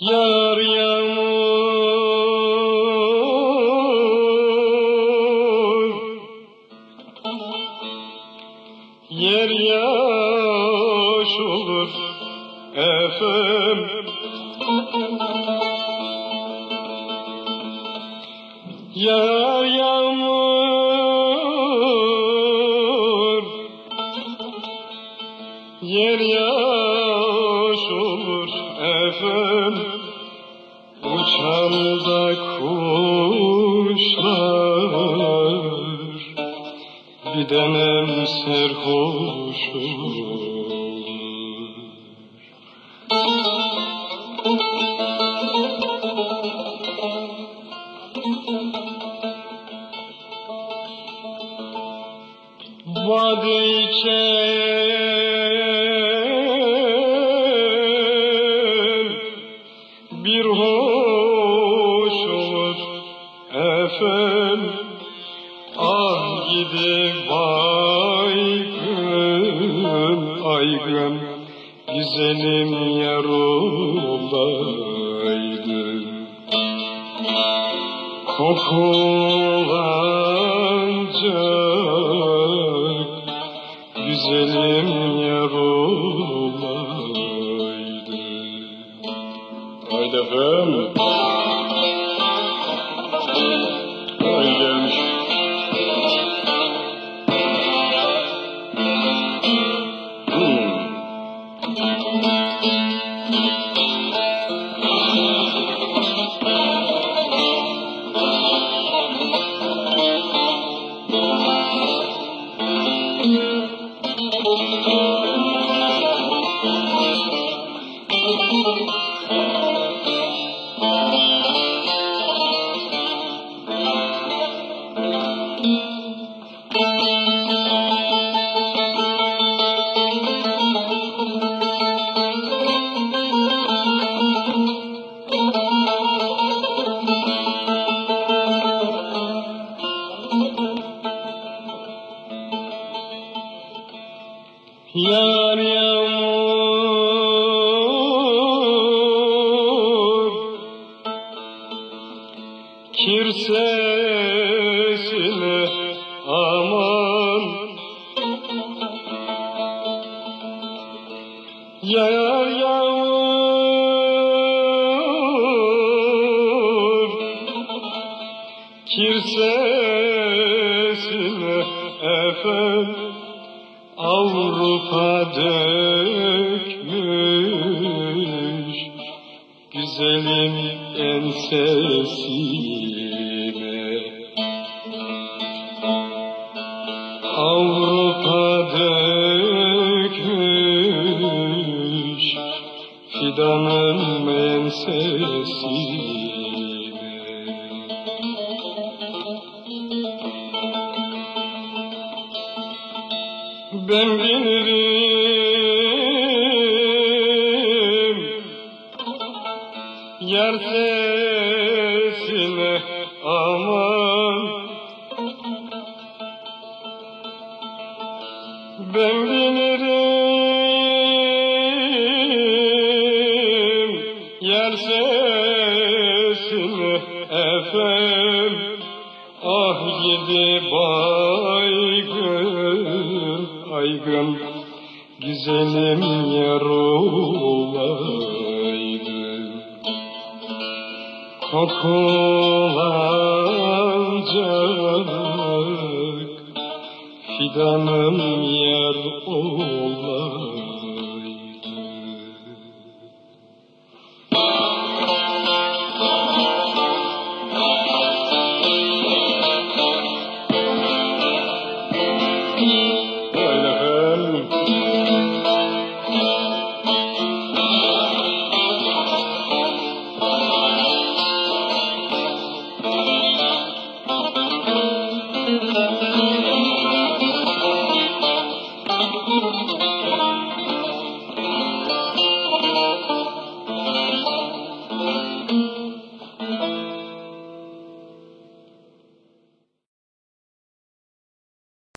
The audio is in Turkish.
Yar yağmur. Yer yaş olur efem. Yar Uçan da kuşlar Bir denem serhoş olur Vade içer bir hoş efendim Ah gidi baygın aygın güzelim yar olaydı Kokulanacak güzelim yar olaydı Haydi efendim Yar yağmur Kir Yar yağmur Kir sesine efendim Avrupa dökmüş güzelim ensesine fidanın ensesine. Ben bilirim Yar sesine aman. Ben bilirim efendim Ah gidi baygın aygın. Güzelim yar olaydı Kokulanacak Fidanım yar olaydı